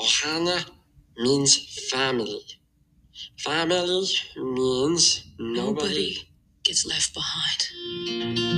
Ohana means family. Family means nobody. Nobody gets left behind.